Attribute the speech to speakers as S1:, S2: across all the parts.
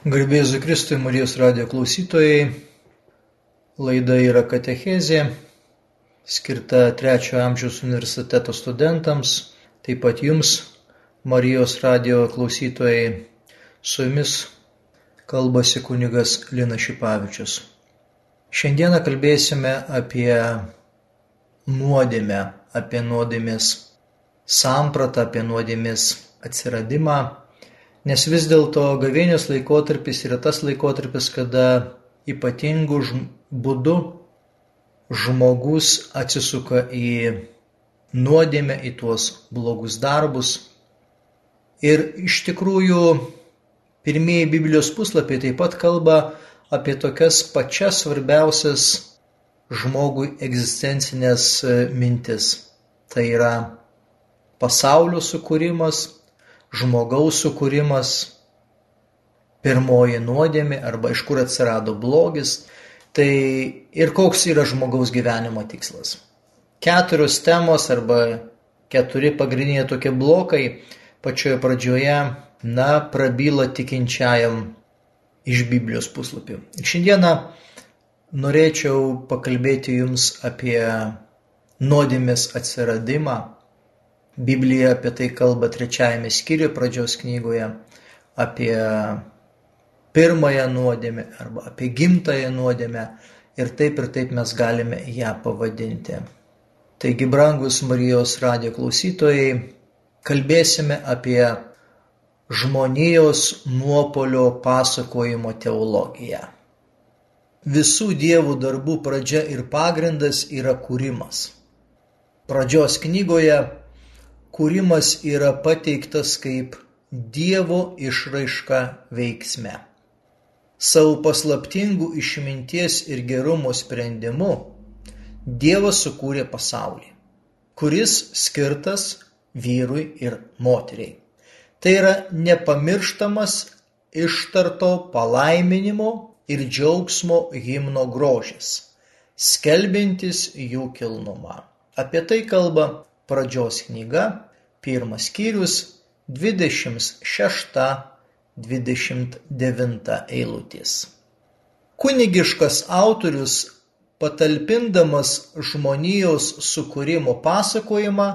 S1: Garbėzu Kristui Marijos radio klausytojai, laida yra katechezė, skirta trečiojo amžiaus universiteto studentams, taip pat jums, Marijos radio klausytojai, su jumis kalbasi kunigas Lina Šipavičius. Šiandieną kalbėsime apie nuodėmę, apie nuodėmės sampratą, apie nuodėmės atsiradimą Nes vis dėlto gavėnios laikotarpis yra tas laikotarpis, kada ypatingų būdu žmogus atsisuka į nuodėmę, į tuos blogus darbus. Ir iš tikrųjų pirmieji Biblijos puslapiai taip pat kalba apie tokias pačias svarbiausias žmogui egzistencinės e, mintis. Tai yra pasaulio sukūrimas, žmogaus sukūrimas, pirmoji nuodėmė arba iš kur atsirado blogis, tai ir koks yra žmogaus gyvenimo tikslas. Keturios temos arba keturi pagrindiniai tokie blokai pačioje pradžioje, na, prabyla tikinčiajam iš Biblijos puslapių. Ir šiandieną norėčiau pakalbėti Jums apie nuodėmės atsiradimą, Biblija apie tai kalba trečiajame skyriuje pradžios knygoje, apie pirmąją nuodėmę arba apie gimtąją nuodėmę ir taip ir taip mes galime ją pavadinti. Taigi, brangus Marijos radio klausytojai, kalbėsime apie žmonijos nuopolio pasakojimo teologiją. Visų dievų darbų pradžia ir pagrindas yra kūrimas. Pradžios knygoje kūrimas yra pateiktas kaip Dievo išraiška veiksme. Savo paslaptingų išminties ir gerumo sprendimu Dievas sukūrė pasaulį, kuris skirtas vyrui ir moteriai. Tai yra nepamirštamas ištarto palaiminimo ir džiaugsmo himno grožis, skelbintis jų kilnumą. Apie tai kalba pradžios knyga pirmas skyrius dvidešimt šešta dvidešimt devinta eilutės. Kunigiškas autorius patalpindamas žmonijos sukūrimo pasakojimą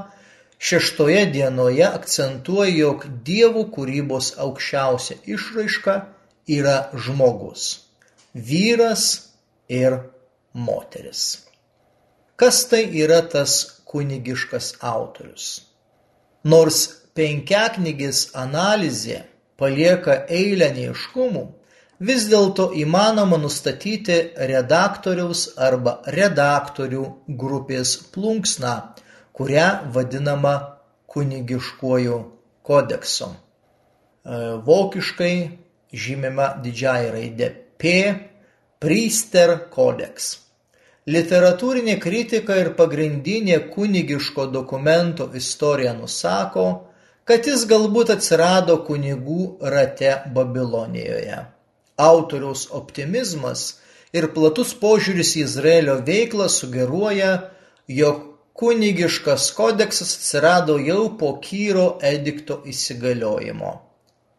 S1: šeštoje dienoje akcentuoja, jog dievų kūrybos aukščiausia išraiška yra žmogus - vyras ir moteris. Kas tai yra tas kunigiškas autorius? Nors penkiaknygės analizė palieka eilę neaiškumų, vis dėlto įmanoma nustatyti redaktoriaus arba redaktorių grupės plunksną, kurią vadinama kunigiškuoju kodeksu. E, vokiškai žymima didžiąja raidė P. Priester kodeks. Literatūrinė kritika ir pagrindinė kunigiško dokumento istorija nusako, kad jis galbūt atsirado kunigų rate Babilonijoje. Autoriaus optimizmas ir platus požiūris į Izraelio veiklą sugeruoja, jog kunigiškas kodeksas atsirado jau po Kyro edikto įsigaliojimo.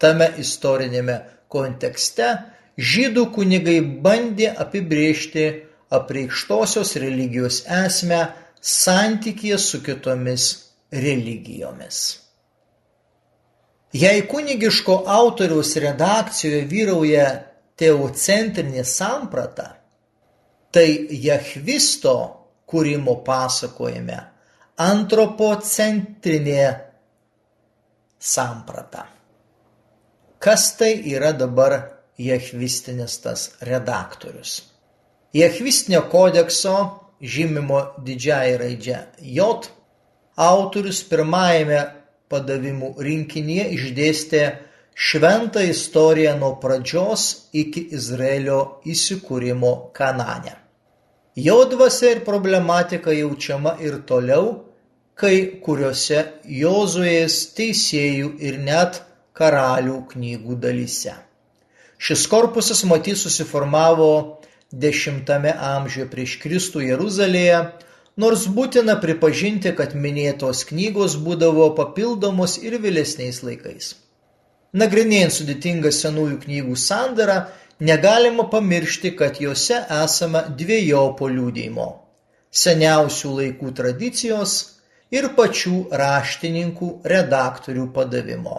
S1: Tame istorinėme kontekste žydų kunigai bandė apibrėžti apreikštosios religijos esmę santykyje su kitomis religijomis. Jei kunigiško autoriaus redakcijoje vyrauja teocentrinė samprata, tai Jahvisto kūrimo pasakojime antropocentrinė samprata. Kas tai yra dabar Jahvistinis tas redaktorius? Jachvistinio kodekso žymimo didžiąja raidže J autorius pirmajame padavimų rinkinyje išdėstė šventą istoriją nuo pradžios iki Izraelio įsikūrimo Kanane. Jo dvasia ir problematika jaučiama ir toliau, kai kuriuose Jozuės teisėjų ir net karalių knygų dalyse. Šis korpusas matyt susiformavo X amžiuje prieš Kristų Jeruzalėje, nors būtina pripažinti, kad minėtos knygos būdavo papildomos ir vėlesniais laikais. Nagrinėjant sudėtingą senųjų knygų sandarą, negalima pamiršti, kad jose esama dviejopo liūdėjimo – seniausių laikų tradicijos ir pačių raštininkų redaktorių padavimo.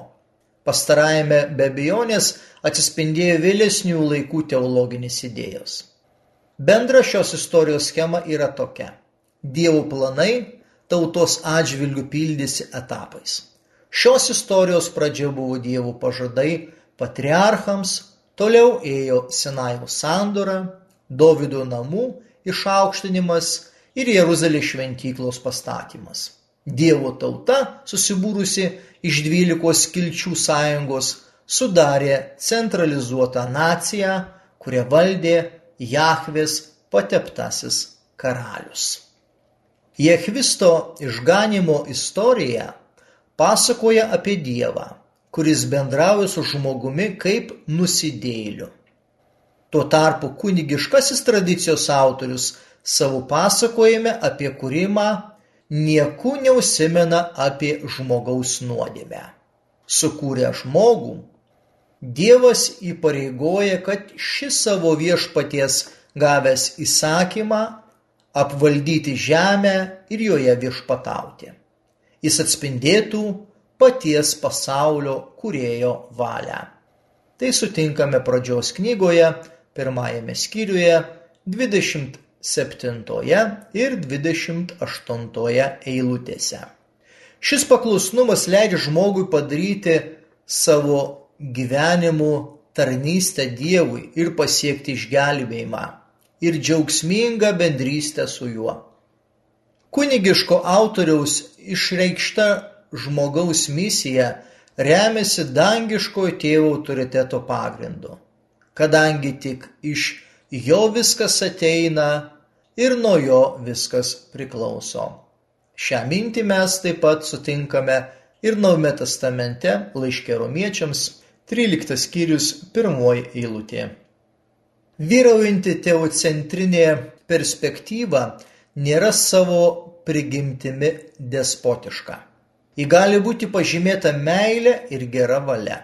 S1: Pastarajame be abejonės atsispindėjo vėlesnių laikų teologinės idėjos. Bendra šios istorijos schema yra tokia. Dievo planai tautos atžvilgių pildėsi etapais. Šios istorijos pradžia buvo Dievo pažadai patriarchams, toliau ėjo Sinajaus sandora, Dovido namų išaukštinimas ir Jeruzalės šventyklos pastatymas. Dievo tauta, susibūrusi iš dvylikos skilčių sąjungos, sudarė centralizuotą naciją, kurią valdė Jahvės pateptasis karalius. Jehvisto išganimo istorija pasakoja apie Dievą, kuris bendrauja su žmogumi kaip nusidėjėliu. Tuo tarpu kunigiškasis tradicijos autorius savo pasakojime apie kūrimą nieku neužsimena apie žmogaus nuodėmę. Sukūrę žmogų, Dievas įpareigoja, kad šis savo viešpaties gavęs įsakymą apvaldyti žemę ir joje viešpatauti. Jis atspindėtų paties pasaulio kūrėjo valią. Tai sutinkame pradžios knygoje, pirmajame skyriuje, 20 septintoje ir dvidešimt aštuntoje eilutėse. Šis paklusnumas leidžia žmogui padaryti savo gyvenimu tarnystę Dievui ir pasiekti išgelbėjimą ir džiaugsmingą bendrystę su juo. Kunigiško autoriaus išreikšta žmogaus misija remiasi dangiškojo tėvo autoriteto pagrindu, kadangi tik iš jo viskas ateina ir nuo jo viskas priklauso. Šią mintį mes taip pat sutinkame ir Naujame testamente laiškė romiečiams 13 skyrius 1 eilutė. Vyraujanti teocentrinė perspektyva nėra savo prigimtimi despotiška. Ji gali būti pažymėta meilė ir gera valia.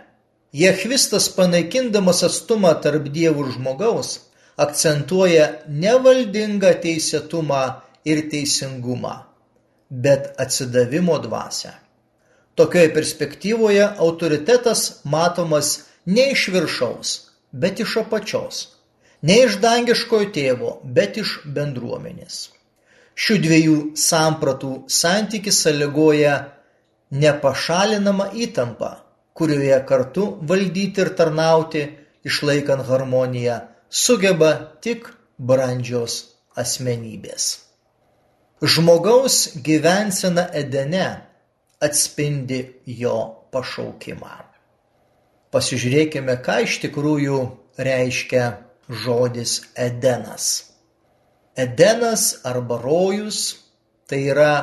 S1: Jehvistas panaikindamas atstumą tarp dievų ir žmogaus akcentuoja ne valdingą teisėtumą ir teisingumą, bet atsidavimo dvasią. Tokioje perspektyvoje autoritetas matomas ne iš viršaus, bet iš apačios, ne iš dangiškojo tėvo, bet iš bendruomenės. Šių dviejų sampratų santykis sąlygoja nepašalinamą įtampą, kurioje kartu valdyti ir tarnauti, išlaikant harmoniją, sugeba tik brandžios asmenybės. Žmogaus gyvensena Edene atspindi jo pašaukimą. Pasižiūrėkime, ką iš tikrųjų reiškia žodis Edenas. Edenas arba rojus tai yra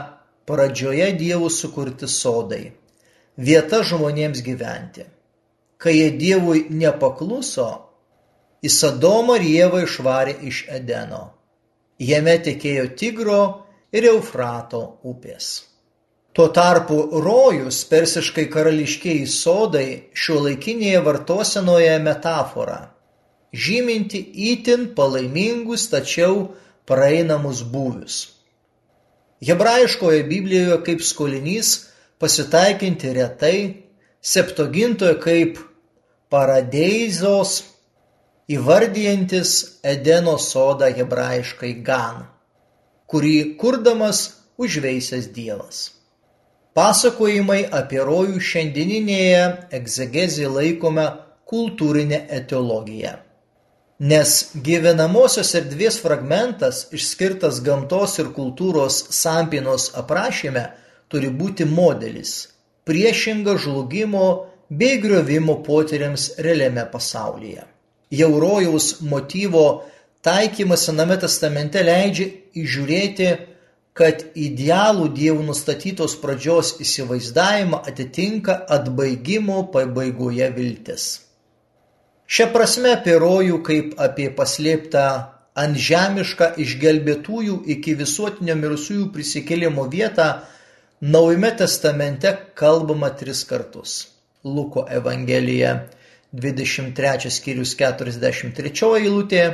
S1: pradžioje dievų sukurti sodai, vieta žmonėms gyventi. Kai jie dievui nepakluso, į Sodomą ir Ievą išvarė iš Edeno. Jame tekėjo Tigro ir Eufrato upės. Tuo tarpu rojus, persiškai karališkieji sodai, šiuolaikinėje vartosenoje metafora, žyminti įtin palaimingus, tačiau praeinamus būvius. Hebrajiškoje Biblijoje kaip skolinys pasitaikinti retai, septogintoje kaip paradeizos įvardijantis Edeno sodą hebrajiškai Gan, kurį kurdamas užveisęs Dievas. Pasakojimai apie rojų šiandieninėje egzegezėje laikome kultūrinė etiologija. Nes gyvenamosios erdvės fragmentas išskirtas gamtos ir kultūros sampinos aprašyme turi būti modelis, priešinga žlugimo bei griovimo potyriams realiame pasaulyje jau rojaus motyvo taikymas Sename testamente leidžia įžiūrėti, kad idealų Dievų nustatytos pradžios įsivaizdavimą atitinka atbaigimo pabaigoje viltis. Šia prasme apie rojų kaip apie paslėptą antžemišką išgelbėtųjų iki visuotinio mirusiųjų prisikėlimo vietą Naujame testamente kalbama tris kartus. Luko Evangelija 23 skyrius 43 eilutė,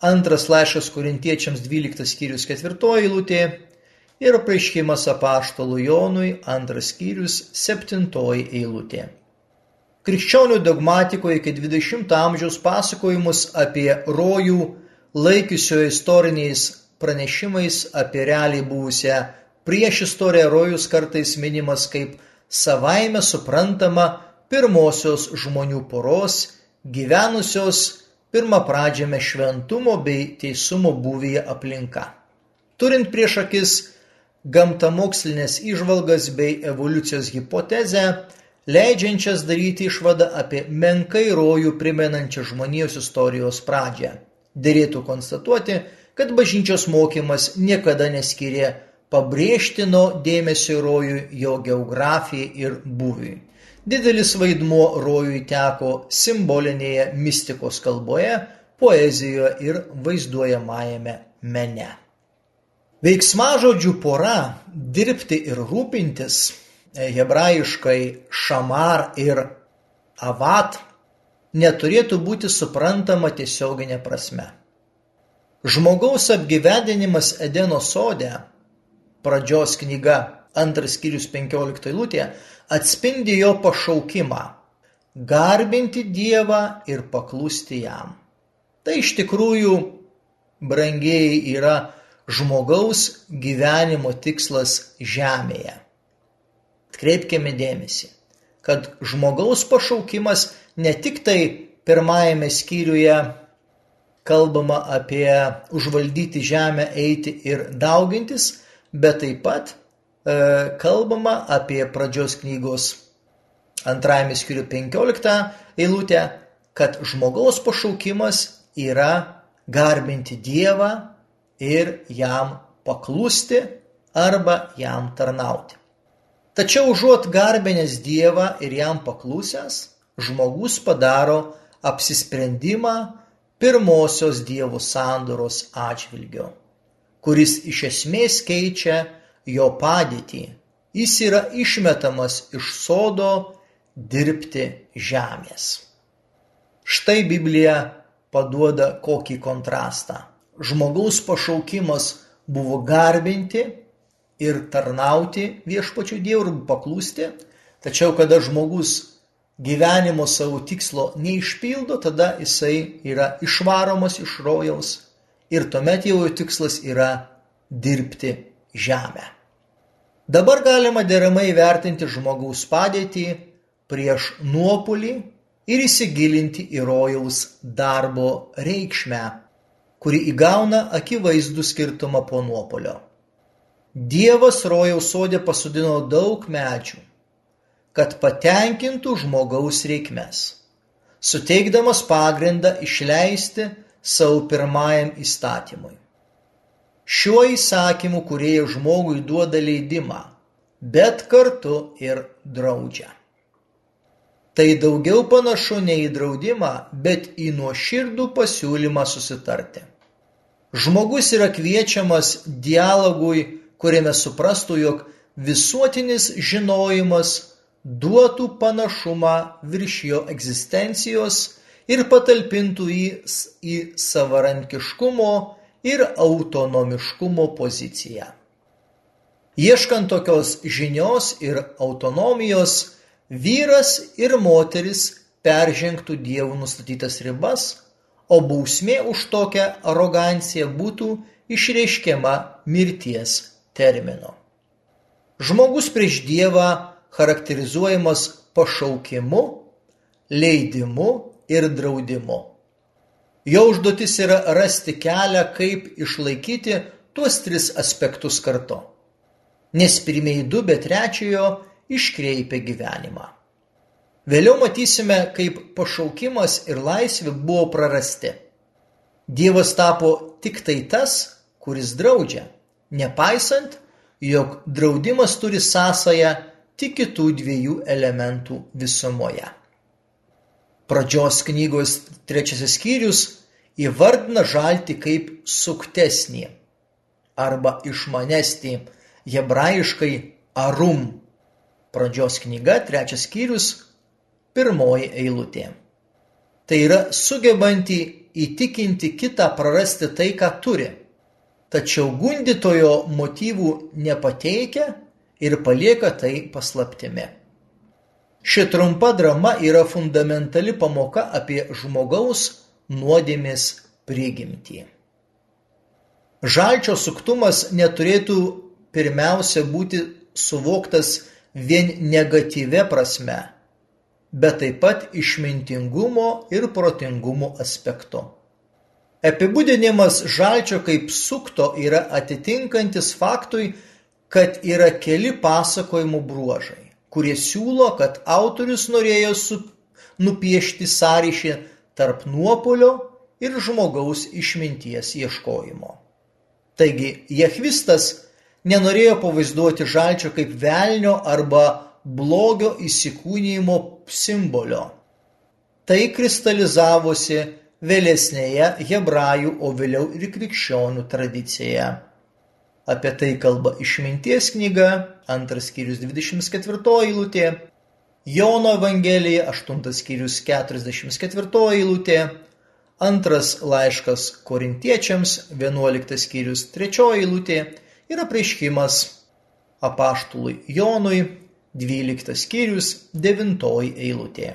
S1: antras laiškas korintiečiams 12 skyrius 4 eilutė ir apreiškimas apaštalų Jonui antras skyrius 7 eilutė. Krikščionių dogmatikoje iki XX amžiaus pasakojimus apie rojų laikiusio istoriniais pranešimais apie realiai buvusią priešistorę rojus kartais minimas kaip savaime suprantama pirmosios žmonių poros gyvenusios pirmapradžiame šventumo bei teisumo būvyje aplinka. Turint prieš akis gamtamokslinės įžvalgas bei evoliucijos hipotezę, leidžiančias daryti išvadą apie menkai rojų primenančią žmonijos istorijos pradžią. Derėtų konstatuoti, kad bažnyčios mokymas niekada neskyrė pabrėžtino dėmesio rojui, jo geografijai ir būviui. Didelis vaidmuo rojui teko simbolinėje mistikos kalboje, poezijoje ir vaizduojamajame mene. Veiksmažodžių pora dirbti ir rūpintis hebrajiškai šamar ir avat neturėtų būti suprantama tiesioginė prasme. Žmogaus apgyvendinimas Edeno sode, pradžios knyga, antras skyrius 15 eilutė, atspindi jo pašaukimą – garbinti Dievą ir paklusti jam. Tai iš tikrųjų, brangieji, yra žmogaus gyvenimo tikslas žemėje. Atkreipkime dėmesį, kad žmogaus pašaukimas ne tik tai pirmajame skyriuje kalbama apie užvaldyti žemę, eiti ir daugintis, bet taip pat kalbama apie pradžios knygos antrajame skyriuje 15 eilutę, kad žmogaus pašaukimas yra garbinti Dievą ir jam paklusti arba jam tarnauti. Tačiau užuot garbinęs Dievą ir jam paklusęs, žmogus padaro apsisprendimą pirmosios Dievo sandoros atžvilgiu, kuris iš esmės keičia jo padėtį. Jis yra išmetamas iš sodo dirbti žemės. Štai Biblija paduoda kokį kontrastą. Žmogaus pašaukimas buvo garbinti ir tarnauti viešpačiui Dievui ir paklusti, tačiau kada žmogus gyvenimo savo tikslo neišpildo, tada jisai yra išvaromas iš rojaus ir tuomet jau jo tikslas yra dirbti žemę. Dabar galima deramai vertinti žmogaus padėtį prieš nuopolį ir įsigilinti į rojaus darbo reikšmę, kuri įgauna akivaizdų skirtumą po nuopolio. Dievas rojaus sode pasodino daug medžių, kad patenkintų žmogaus reikmes, suteikdamas pagrindą išleisti savo pirmajam įstatymui. Šiuo įsakymu kurieja žmogui duoda leidimą, bet kartu ir draudžia. Tai daugiau panašu ne į draudimą, bet į nuoširdų pasiūlymą susitarti. Žmogus yra kviečiamas dialogui kuriame suprastų, jog visuotinis žinojimas duotų panašumą virš jo egzistencijos ir patalpintų jį į savarankiškumo ir autonomiškumo poziciją. Ieškant tokios žinios ir autonomijos, vyras ir moteris peržengtų dievų nustatytas ribas, o bausmė už tokią aroganciją būtų išreiškiama mirties termino. Žmogus prieš Dievą charakterizuojamas pašaukimu, leidimu ir draudimu. Jo užduotis yra rasti kelią, kaip išlaikyti tuos tris aspektus kartu. Nes pirmieji du be trečiojo iškreipia gyvenimą. Vėliau matysime, kaip pašaukimas ir laisvė buvo prarasti. Dievas tapo tik tai tas, kuris draudžia nepaisant, jog draudimas turi sąsają tik kitų dviejų elementų visumoje. Pradžios knygos trečiasis skyrius įvardina žaltį kaip suktesnį arba išmanesnį hebrajiškai arum. Pradžios knyga trečias skyrius pirmoji eilutė. Tai yra sugebanti įtikinti kitą prarasti tai, ką turi, tačiau gundytojo motyvų nepateikia ir palieka tai paslaptimi. Ši trumpa drama yra fundamentali pamoka apie žmogaus nuodėmės prigimtį. Žalčio suktumas neturėtų pirmiausia būti suvoktas vien negatyvia prasme, bet taip pat išmintingumo ir protingumo aspektu. Apibūdinimas žalčio kaip sukto yra atitinkantis faktui, kad yra keli pasakojimų bruožai, kurie siūlo, kad autorius norėjo su, nupiešti sąryšį tarp nuopolio ir žmogaus išminties ieškojimo. Taigi Jehvistas nenorėjo pavaizduoti žalčio kaip velnio arba blogio įsikūnijimo simbolio. Tai kristalizavosi vėlesnėje hebrajų, o vėliau ir krikščionių tradicijoje. Apie tai kalba išminties knyga, antras skyrius 24 eilutė, Jono Evangelija, aštuntas skyrius 44 eilutė, Antras laiškas korintiečiams, 11 skyrius, 3 eilutė ir apreiškimas apaštului Jonui, 12 skyrius, 9 eilutė.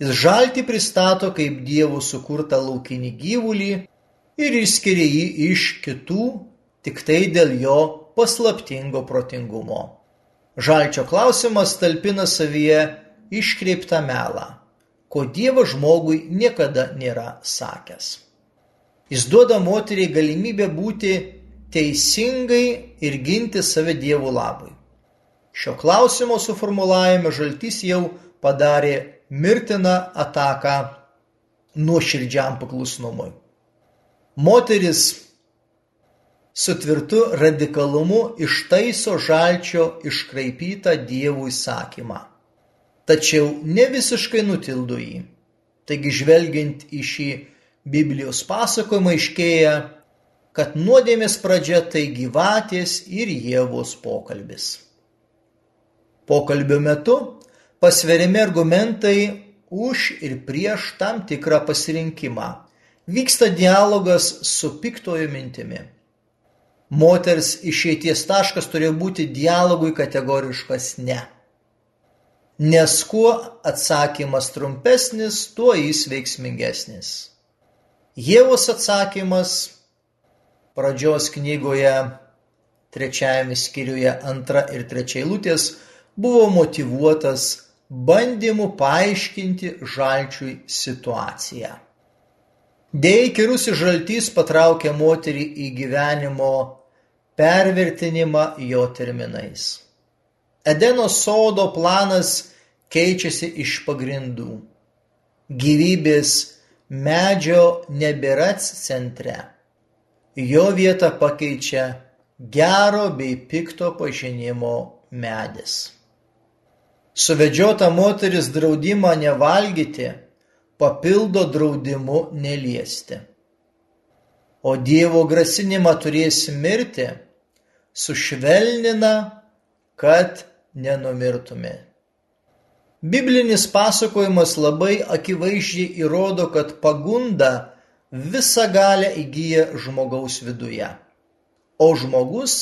S1: Jis žalti pristato kaip Dievo sukurtą laukinį gyvulį ir išskiria jį iš kitų tik tai dėl jo paslaptingo protingumo. Žalčio klausimas talpina savyje iškreiptą melą ko Dievas žmogui niekada nėra sakęs. Jis duoda moteriai galimybę būti teisingai ir ginti save Dievo labui. Šio klausimo suformulavime žaltys jau padarė mirtiną ataką nuoširdžiam paklusnumui. Moteris su tvirtu radikalumu ištaiso žalčio iškraipytą Dievų įsakymą tačiau ne visiškai nutildo jį. Taigi žvelgiant į šį Biblijos pasakojimą aiškėja, kad nuodėmės pradžia tai gyvatės ir Jėvos pokalbis. Pokalbio metu pasveriami argumentai už ir prieš tam tikrą pasirinkimą. Vyksta dialogas su piktojo mintimi. Moters išeities taškas turėjo būti dialogui kategoriškas ne nes kuo atsakymas trumpesnis, tuo jis veiksmingesnis. Jėvos atsakymas pradžios knygoje trečiajame skyriuje antra ir trečia eilutės buvo motivuotas bandymu paaiškinti žalčiui situaciją. Dėjai kirusi žaltys patraukė moterį į gyvenimo pervertinimą jo terminais. Edeno sodo planas keičiasi iš pagrindų. Gyvybės medžio nebėra centre. Jo vietą pakeičia gero bei pikto pažinimo medis. Suvedžiota moteris draudimą nevalgyti papildo draudimu neliesti. O Dievo grasinimą turėsi mirti sušvelnina, kad nenumirtume. Biblinis pasakojimas labai akivaizdžiai įrodo, kad pagunda visą galę įgyja žmogaus viduje, o žmogus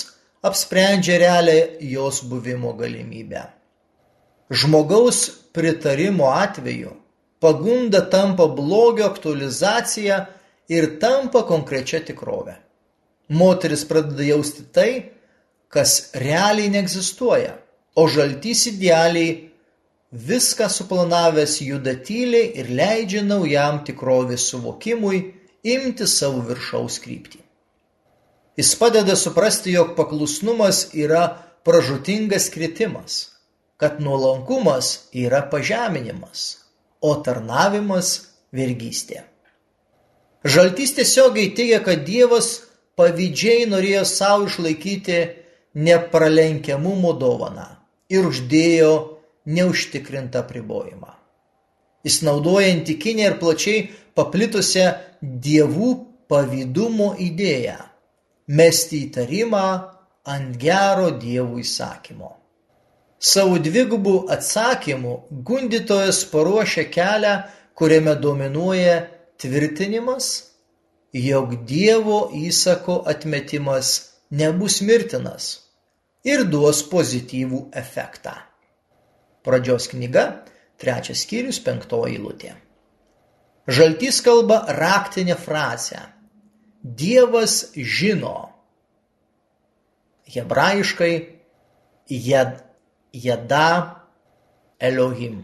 S1: apsprendžia realią jos buvimo galimybę. Žmogaus pritarimo atveju pagunda tampa blogio aktualizacija ir tampa konkrečia tikrove. Moteris pradeda jausti tai, kas realiai neegzistuoja o žaltys idealiai viską suplanavęs juda tyliai ir leidžia naujam tikrovės suvokimui imti savo viršaus kryptį. Jis padeda suprasti, jog paklusnumas yra pražutingas kritimas, kad nuolankumas yra pažeminimas, o tarnavimas vergystė. Žaltys tiesiogiai teigia, kad Dievas pavydžiai norėjo savo išlaikyti nepralenkiamumo dovaną ir uždėjo neužtikrintą apribojimą. Jis naudoja antikinę ir plačiai paplitusią dievų pavydumo idėją – mesti įtarimą ant gero dievų įsakymo. Savo dvigubų atsakymų gundytojas paruošia kelią, kuriame dominuoja tvirtinimas, jog Dievo įsako atmetimas nebus mirtinas ir duos pozityvų efektą. Pradžios knyga, trečias skyrius, penktoji lūtė. Žaltys kalba raktinę frazę Dievas žino. Hebrajiškai jed, Jeda Elohim.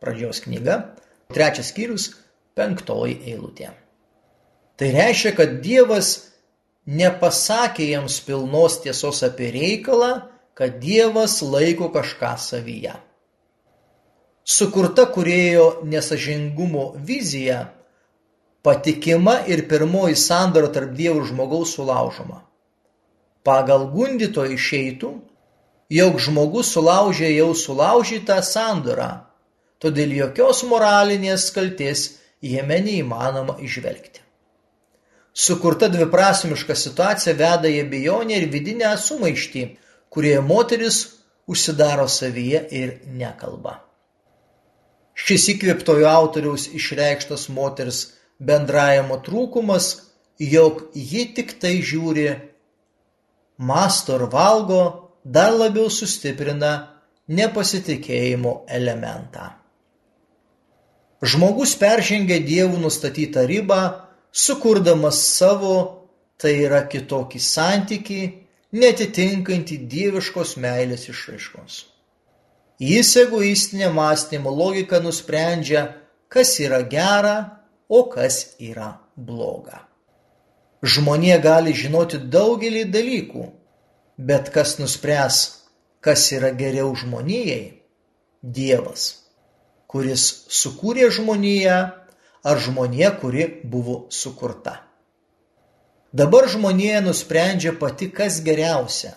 S1: Pradžios knyga, trečias skyrius, penktoji eilutė. Tai reiškia, kad Dievas nepasakė jiems pilnos tiesos apie reikalą, kad Dievas laiko kažką savyje. Sukurta kūrėjo nesažingumo vizija patikima ir pirmoji sandora tarp Dievo ir žmogaus sulaužoma. Pagal gundyto išeitų, jog žmogus sulaužė jau sulaužytą sandorą, todėl jokios moralinės kaltės jame neįmanoma išvelgti. Sukurta dviprasmiška situacija veda į abejonę ir vidinę sumaištį, kurioje moteris užsidaro savyje ir nekalba. Šis įkvėptojo autoriaus išreikštas moters bendravimo trūkumas, jog ji tik tai žiūri, masto ir valgo, dar labiau sustiprina nepasitikėjimo elementą. Žmogus peržengia dievų nustatytą ribą, sukurdamas savo, tai yra kitokį santyki, netitinkantį dieviškos meilės išraiškos. Jis egoistinė mąstymo logika nusprendžia, kas yra gera, o kas yra bloga. Žmonė gali žinoti daugelį dalykų, bet kas nuspręs, kas yra geriau žmonijai - Dievas, kuris sukūrė žmoniją ar žmonė, kuri buvo sukurta. Dabar žmonėje nusprendžia pati, kas geriausia,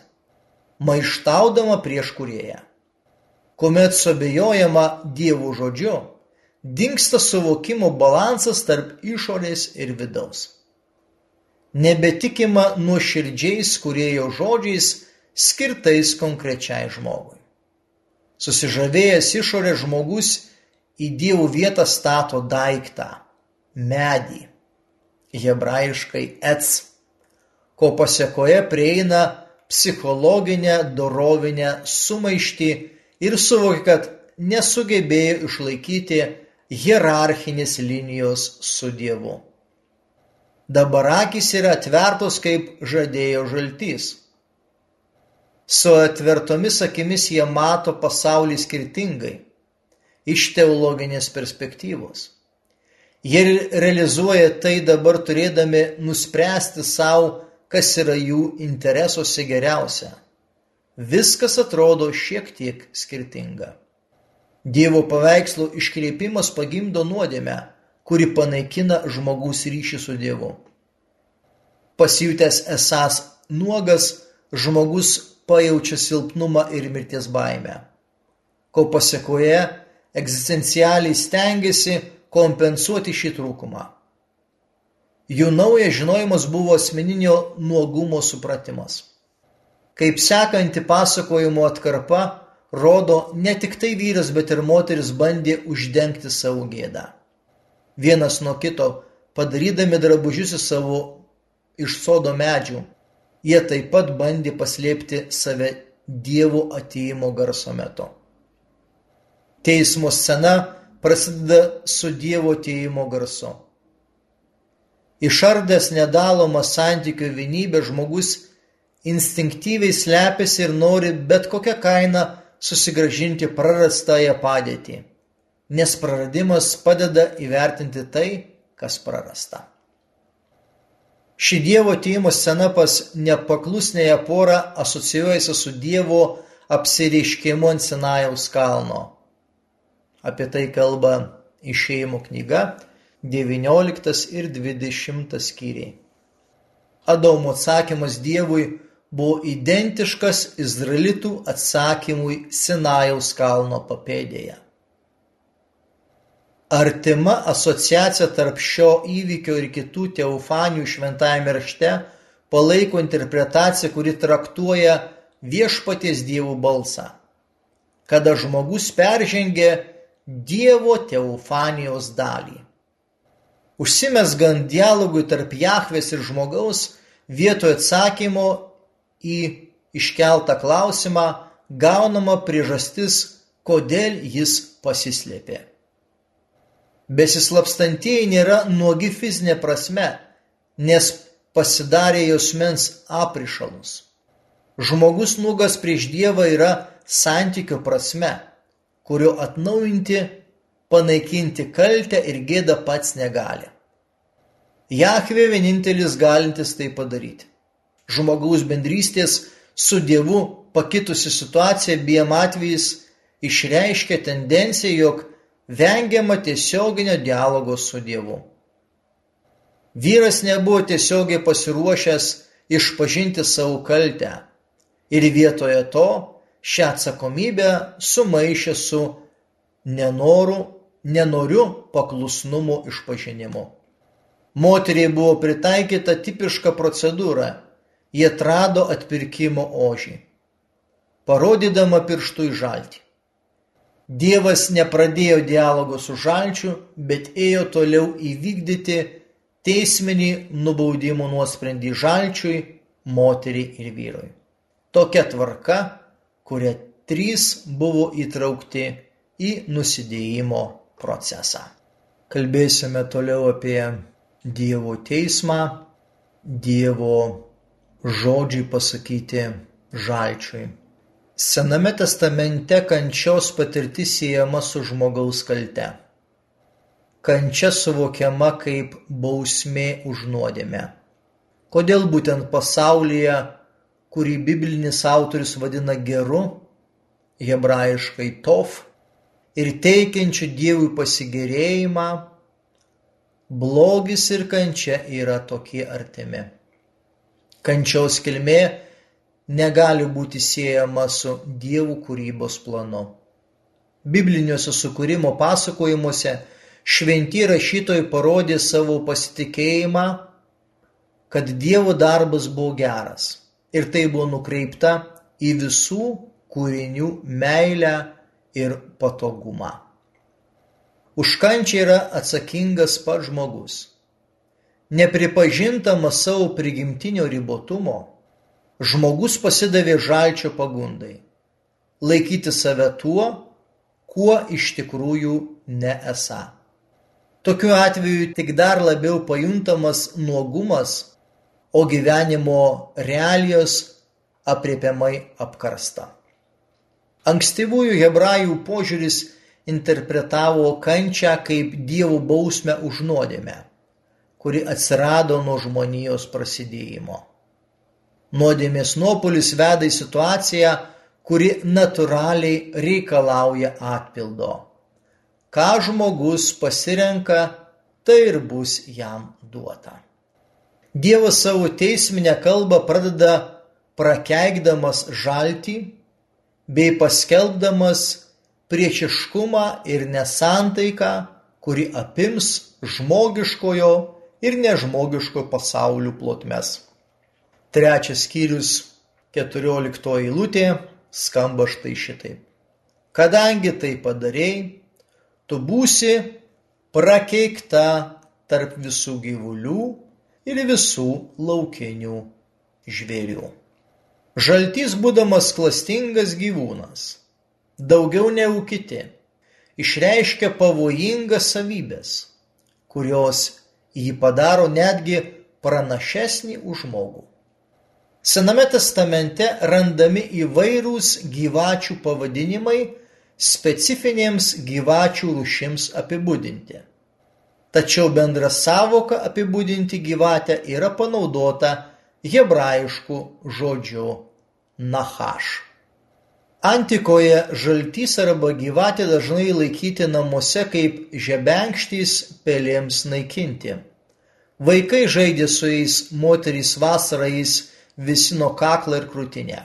S1: maištaudama prieš kurėją kuomet suabejojama Dievo žodžiu, dingsta suvokimo balansas tarp išorės ir vidaus. Nebetikima nuoširdžiais kurėjo žodžiais skirtais konkrečiai žmogui. Susižavėjęs išorės žmogus į Dievo vietą stato daiktą - medį, hebrajiškai ets, ko pasiekoje prieina psichologinę dorovinę sumaištį ir suvokė, kad nesugebėjo išlaikyti hierarchinės linijos su Dievu. Dabar akis yra atvertos, kaip žadėjo žaltys. Su atvertomis akimis jie mato pasaulį skirtingai, iš teologinės perspektyvos. Jie realizuoja tai dabar turėdami nuspręsti savo, kas yra jų interesuose geriausia viskas atrodo šiek tiek skirtinga. Dievo paveikslo iškreipimas pagimdo nuodėmę, kuri panaikina žmogaus ryšį su Dievu. Pasijutęs esas nuogas, žmogus pajaučia silpnumą ir mirties baimę, ko pasiekoje egzistencialiai stengiasi kompensuoti šį trūkumą. Jų naujas žinojimas buvo asmeninio nuogumo supratimas. Kaip sekanti pasakojimo atkarpa rodo, ne tik tai vyras, bet ir moteris bandė uždengti savo gėdą. Vienas nuo kito, padarydami drabužius į savo iš sodo medžių, jie taip pat bandė paslėpti save Dievo atėjimo garso metu. Teismo scena prasideda su Dievo atėjimo garsu. Išardęs nedalomą santykių vienybę žmogus instinktyviai slepiasi ir nori bet kokia kaina susigražinti prarastąją padėtį, nes praradimas padeda įvertinti tai, kas prarasta. Ši Dievo atėjimo scena pas nepaklusnėje porą asocijuojasi su Dievo apsireiškimu ant Sinajaus kalno. Apie tai kalba išėjimo knyga 19 ir 20 skyriai. Adomo atsakymas Dievui buvo identiškas izraelitų atsakymui Sinajaus kalno papėdėje. Artima asociacija tarp šio įvykio ir kitų teofanijų šventajame rašte palaiko interpretaciją, kuri traktuoja viešpaties dievų balsą, kada žmogus peržengė Dievo teofanijos dalį. Užsimesgant dialogui tarp Jahvės ir žmogaus, vietoj atsakymo į iškeltą klausimą gaunama priežastis, kodėl jis pasislėpė. Besislapstantieji nėra nuogi fizinė prasme, nes pasidarė jos mens aprišalus. Žmogus nugas prieš Dievą yra santykio prasme, kurio atnaujinti, panaikinti kaltę ir gėdą pats negali. Jahvė vienintelis galintis tai padaryti. Žmogaus bendrystės su Dievu pakitusi situacija abiem atvejais išreiškia tendenciją, jog vengiama tiesioginio dialogo su Dievu. Vyras nebuvo tiesiogiai pasiruošęs išpažinti savo kaltę ir vietoje to šią atsakomybę sumaišė su nenoru, nenoriu paklusnumo išpažinimu. Moteriai buvo pritaikyta tipiška procedūra – jie atrado atpirkimo ožį, parodydama pirštų į žaltį. Dievas nepradėjo dialogo su žalčiu, bet ėjo toliau įvykdyti teisminį nubaudimo nuosprendį žalčiui, moteriai ir vyrui. Tokia tvarka kurie trys buvo įtraukti į nusidėjimo procesą. Kalbėsime toliau apie Dievo teismą, Dievo žodžiai pasakyti žalčiui. Sename testamente kančios patirtis siejama su žmogaus kalte. Kančia suvokiama kaip bausmė už nuodėmę. Kodėl būtent pasaulyje kurį biblinis autorius vadina geru, hebrajiškai tov, ir teikiančiu Dievui pasigėrėjimą, blogis ir kančia yra tokie artimi. Kančiaus kilmė negali būti siejama su Dievų kūrybos planu. Bibliniuose sukūrimo pasakojimuose šventi rašytojai parodė savo pasitikėjimą, kad Dievo darbas buvo geras ir tai buvo nukreipta į visų kūrinių meilę ir patogumą. Už kančią yra atsakingas pats žmogus. Nepripažintamas savo prigimtinio ribotumo, žmogus pasidavė žalčio pagundai - laikyti save tuo, kuo iš tikrųjų neesa. Tokiu atveju tik dar labiau pajuntamas nuogumas o gyvenimo realijos aprėpiamai apkarsta. Ankstyvųjų hebrajų požiūris interpretavo kančią kaip Dievo bausmę už nuodėmę, kuri atsirado nuo žmonijos prasidėjimo. Nuodėmės nuopolis veda į situaciją, kuri natūraliai reikalauja atpildo. Ką žmogus pasirenka, tai ir bus jam duota. Dievas savo teisminę kalbą pradeda prakeikdamas žaltį bei paskelbdamas priešiškumą ir nesantaiką, kuri apims žmogiškojo ir nežmogiško pasaulių plotmes. Trečias skyrius, keturioliktoji eilutė, skamba štai šitaip. Kadangi tai padarėjai, tu būsi prakeikta tarp visų gyvulių ir visų laukinių žvėrių. Žaltys būdamas klastingas gyvūnas, daugiau negu kiti, išreiškia pavojingas savybės, kurios jį padaro netgi pranašesnį už žmogų. Sename testamente randami įvairūs gyvačių pavadinimai specifinėms gyvačių rūšims apibūdinti tačiau bendra sąvoka apibūdinti gyvatę yra panaudota hebrajišku žodžiu nachaš. Antikoje žaltys arba gyvatė dažnai laikyti namuose kaip žebenkštys pelėms naikinti. Vaikai žaidė su jais, moterys vasarą jais visino kaklą ir krūtinę.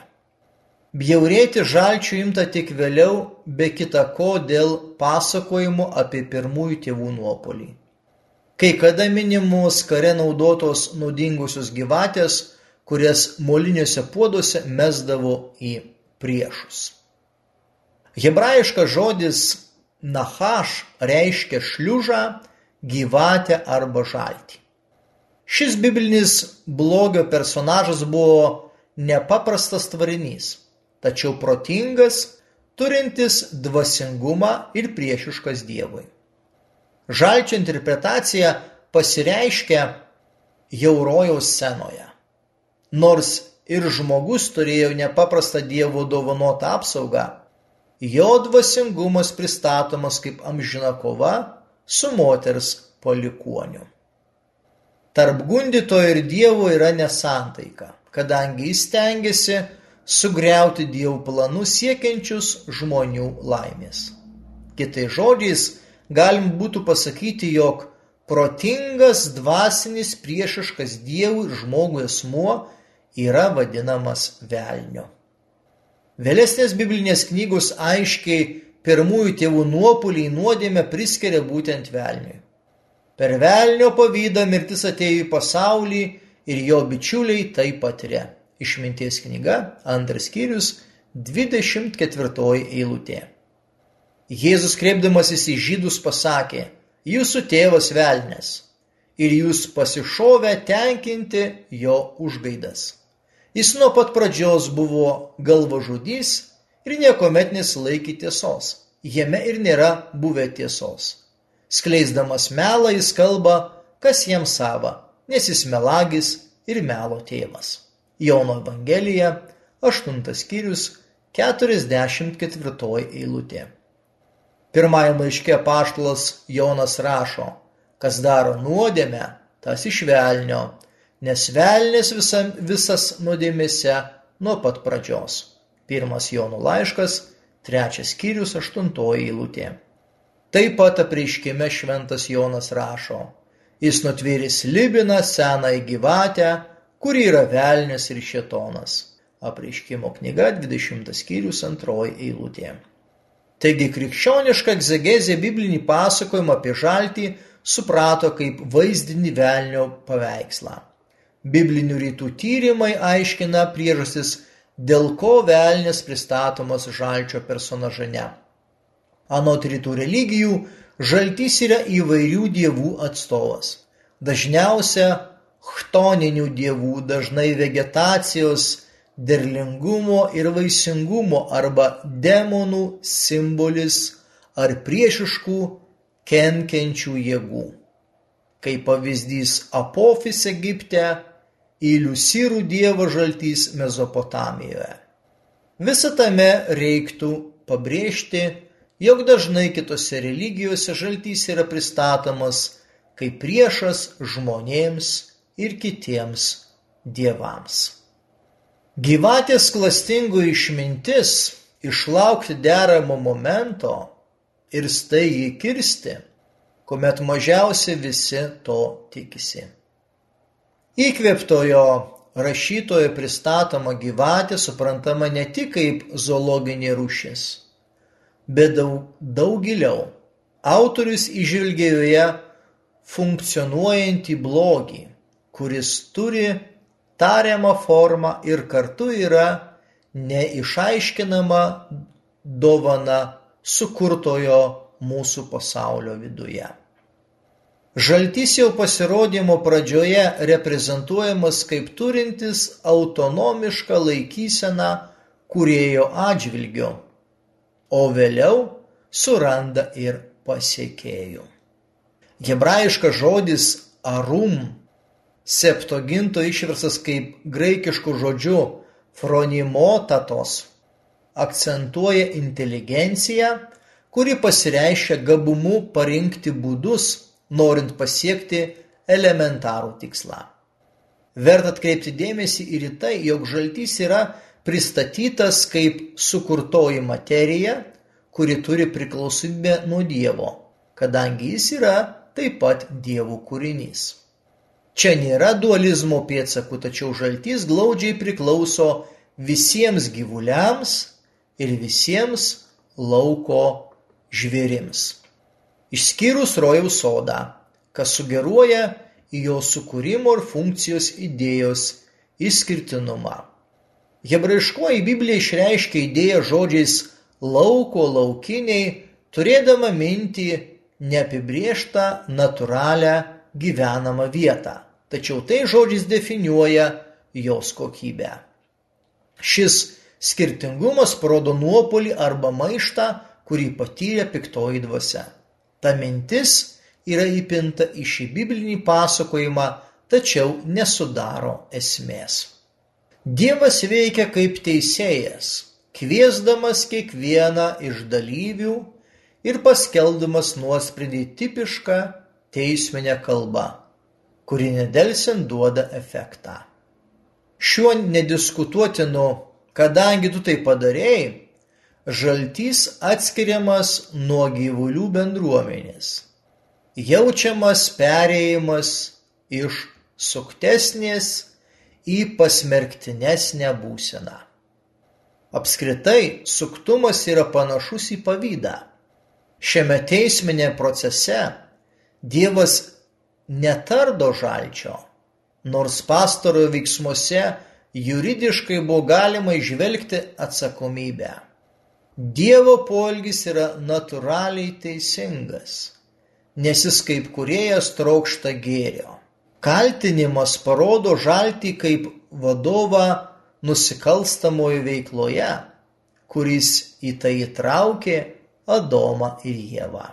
S1: Bjaurėti žalčių imta tik vėliau, be kita ko dėl pasakojimų apie pirmųjų tėvų nuopolį kai kada minimos kare naudotos naudingosios gyvatės kurias moliniuose puoduose mesdavo į priešus. Hebrajiškas žodis nachaš reiškia šliužą, gyvatę arba žaltį. Šis biblinis blogio personažas buvo nepaprastas tvarinys, tačiau protingas, turintis dvasingumą ir priešiškas Dievui. Žalčio interpretacija pasireiškia jau rojaus scenoje. Nors ir žmogus turėjo nepaprastą Dievo dovanotą apsaugą, jo dvasingumas pristatomas kaip amžina kova su moters palikuoniu. Tarp gundytojo ir Dievo yra nesantaika, kadangi jis tengiasi sugriauti Dievo planus siekiančius žmonių laimės. Kitai žodžiais, galima būtų pasakyti, jog protingas dvasinis priešiškas Dievui ir žmogui asmuo yra vadinamas velniu. Vėlesnės biblinės knygos aiškiai pirmųjų tėvų nuopolį į nuodėmę priskiria būtent velniui. Per velnio pavydą mirtis atėjo į pasaulį ir jo bičiuliai tai patiria. Išminties knyga, antras skyrius, 24 eilutė. Jėzus kreipdamasis į žydus pasakė, jūsų tėvas velnės ir jūs pasišovę tenkinti jo užgaidas. Jis nuo pat pradžios buvo galvažudys ir niekuomet nesilaikė tiesos, jame ir nėra buvę tiesos. Skleisdamas melą jis kalba, kas jam sava, nes jis melagis ir melo tėvas. Jono Evangelija, 8 skyrius, 44 eilutė. Pirmajame laiške apaštalas Jonas rašo, kas daro nuodėmę, tas iš velnio, nes velnis visa, visas nuodėmėse nuo pat pradžios. Pirmas Jono laiškas, trečias skyrius, aštuntoji eilutė. Taip pat apreiškime šventas Jonas rašo, jis nutvėrė slibiną senąją gyvatę, kuri yra velnis ir šetonas. Apreiškimo knyga 20 skyrius antroji eilutė. Taigi krikščioniška egzegezė biblinį pasakojimą apie žaltį suprato kaip vaizdinį velnio paveikslą. Biblinių rytų tyrimai aiškina priežastis, dėl ko velnės pristatomas žalčio personažane. Anot rytų religijų, žaltys yra įvairių dievų atstovas. Dažniausia chtoninių dievų, dažnai vegetacijos, derlingumo ir vaisingumo arba demonų simbolis ar priešiškų kenkiančių jėgų. Kaip pavyzdys Apofis Egipte, Iliusyrų dievo žaltys Mezopotamijoje. Visą tame reiktų pabrėžti, jog dažnai kitose religijose žaltys yra pristatomas kaip priešas žmonėms ir kitiems dievams. Gyvatės klastingoji išmintis išlaukti deramo momento ir staigiai kirsti, kuomet mažiausiai visi to tikisi. Įkvėptojo rašytojo pristatoma gyvatė suprantama ne tik kaip zoologinė rūšis, bet daug, daug giliau. Autorius išvilgė joje funkcionuojantį blogį, kuris turi tariamą formą ir kartu yra neišaiškinama dovana sukurtojo mūsų pasaulio viduje. Žaltys jau pasirodymo pradžioje reprezentuojamas kaip turintis autonomišką laikyseną kurėjo atžvilgiu, o vėliau suranda ir pasiekėjų. Hebrajiškas žodis arum Septuaginto išverstas kaip graikišku žodžiu "phronimotatos" akcentuoja inteligenciją, kuri pasireiškia gabumu parinkti būdus, norint pasiekti elementarų tikslą. Verta atkreipti dėmesį ir į tai, jog žaltys yra pristatytas kaip sukurtoji materija, kuri turi priklausomybę nuo Dievo, kadangi jis yra taip pat Dievo kūrinys. Čia nėra dualizmo pėdsakų, tačiau žaltys glaudžiai priklauso visiems gyvuliams ir visiems lauko žvėrims. Išskyrus rojaus sodą, kas sugeruoja į jo sukūrimo ir funkcijos idėjos išskirtinumą. Hebraiškoji Biblija išreiškia idėją žodžiais lauko laukiniai, turėdama mintį neapibrieštą natūralią gyvenamą vietą, tačiau tai žodžiais definiuoja jos kokybę. Šis skirtingumas parodo nuopolį arba maištą, kurį patyrė piktoji dvasia. Ta mintis yra įpinta į šį biblinį pasakojimą, tačiau nesudaro esmės. Dievas veikia kaip teisėjas, kviesdamas kiekvieną iš dalyvių ir paskelbdamas nuosprendį tipišką teisminę kalbą, kuri nedelsiant duoda efektą. Šiuo nediskutuotinu, kadangi tu tai padarėjai, žaltys atskiriamas nuo gyvulių bendruomenės jaučiamas perėjimas iš suktesnės į pasmerktinesnę būseną. Apskritai, suktumas yra panašus į pavydą. Šiame teisminė procese Dievas netardo žalčio, nors pastarojo veiksmuose juridiškai buvo galima išvelgti atsakomybę. Dievo poelgis yra natūraliai teisingas nes jis kaip kūrėjas trokšta gėrio. Kaltinimas parodo žaltį kaip vadovą nusikalstamoje veikloje, kuris į tai įtraukė Adomą ir Jėvą.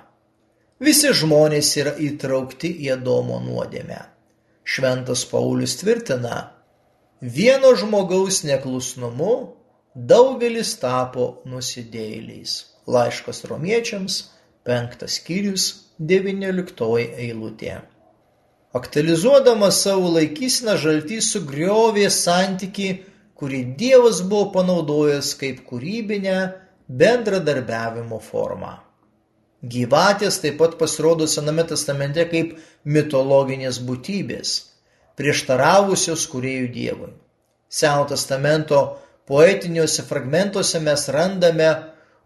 S1: Visi žmonės yra įtraukti į Adomo nuodėmę. Šventas Paulius tvirtina, vieno žmogaus neklusnumu daugelis tapo nusidėjėliais. Laiškas romiečiams, penktas skyrius, devynioliktoji eilutė. Aktualizuodamas savo laikyseną žaltys sugriovė santykį, kurį Dievas buvo panaudojęs kaip kūrybinę bendradarbiavimo formą. Gyvatės taip pat pasirodo Sename testamente kaip mitologinės būtybės, prieštaravusios kuriejų Dievui. Seno testamento poetiniuose fragmentuose mes randame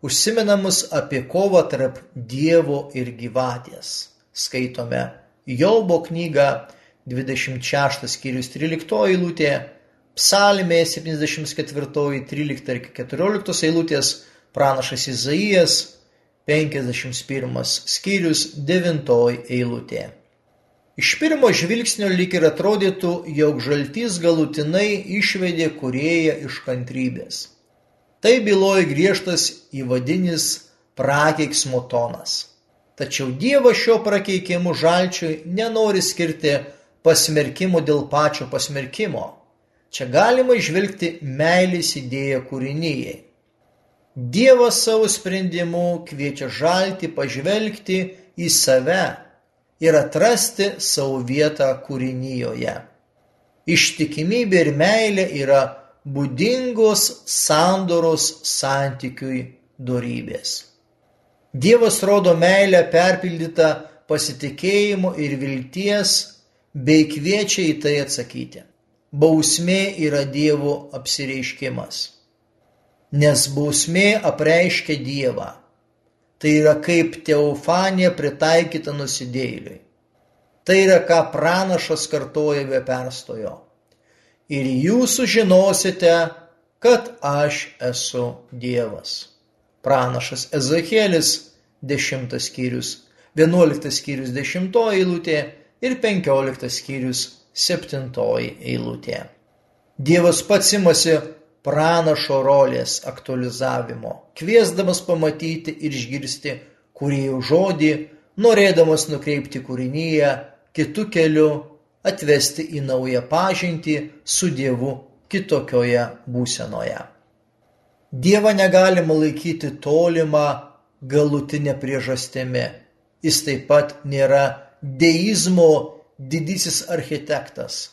S1: užsimenamus apie kovą tarp Dievo ir gyvatės. Skaitome Jobo knygą 26 skyrius 13 eilutė, psalmė 74 13 ir 14 eilutės, pranašas Izaijas 51 skyrius 9 eilutė. Iš pirmo žvilgsnio lyg ir atrodytų, jog žaltys galutinai išvedė kurėją iš kantrybės. Tai byloja griežtas įvadinis prakeiksmo tonas. Tačiau Dievas šio prakeikimų žalčiui nenori skirti pasmerkimo dėl pačio pasmerkimo. Čia galima išvelgti meilės idėją kūrinyjei. Dievas savo sprendimu kviečia žalti pažvelgti į save ir atrasti savo vietą kūrinyjoje. Ištikimybė ir meilė yra būdingos sandoros santykiui dorybės. Dievas rodo meilę perpildytą pasitikėjimo ir vilties, bei kviečia į tai atsakyti. Bausmė yra Dievo apsireiškimas. Nes bausmė apreiškia Dievą. Tai yra kaip teofanija pritaikyta nusidėjėliui. Tai yra, ką pranašas kartoja be perstojo ir jūs sužinosite, kad aš esu Dievas. Pranašas Ezekielis 10 skyrius, 11 skyrius 10 eilutė ir 15 skyrius 7 eilutė. Dievas pats imasi pranašo rolės aktualizavimo, kviesdamas pamatyti ir išgirsti kūrėjų žodį, norėdamas nukreipti kūrinyje kitų kelių atvesti į naują pažintį su Dievu kitokioje būsenoje. Dievą negalima laikyti tolimą galutinę priežastimi. Jis taip pat nėra deizmo didysis architektas,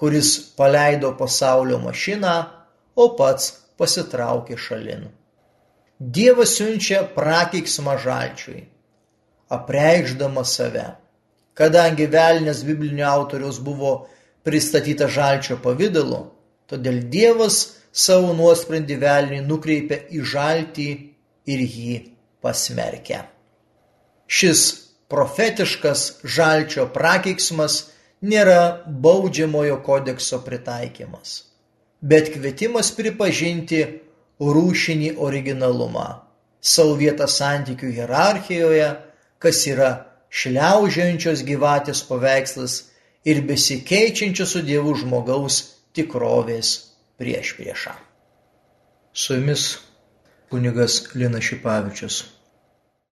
S1: kuris paleido pasaulio mašiną, o pats pasitraukė šalin. Dievas siunčia prakeiksmą žalčiui, apreikšdama save. Kadangi velnias biblinio autoriaus buvo pristatytas žalčio pavydalu, todėl Dievas savo nuosprendį velniui nukreipia į žaltį ir jį pasmerkia. Šis profetiškas žalčio prakeiksmas nėra baudžiamojo kodekso pritaikymas. Bet kvietimas pripažinti rūšinį originalumą, savo vietą santykių hierarchijoje, kas yra šliaužiančios gyvatės paveikslas ir besikeičiančio su Dievu žmogaus tikrovės priešprieša. Su jumis kunigas Linas Šipavičius.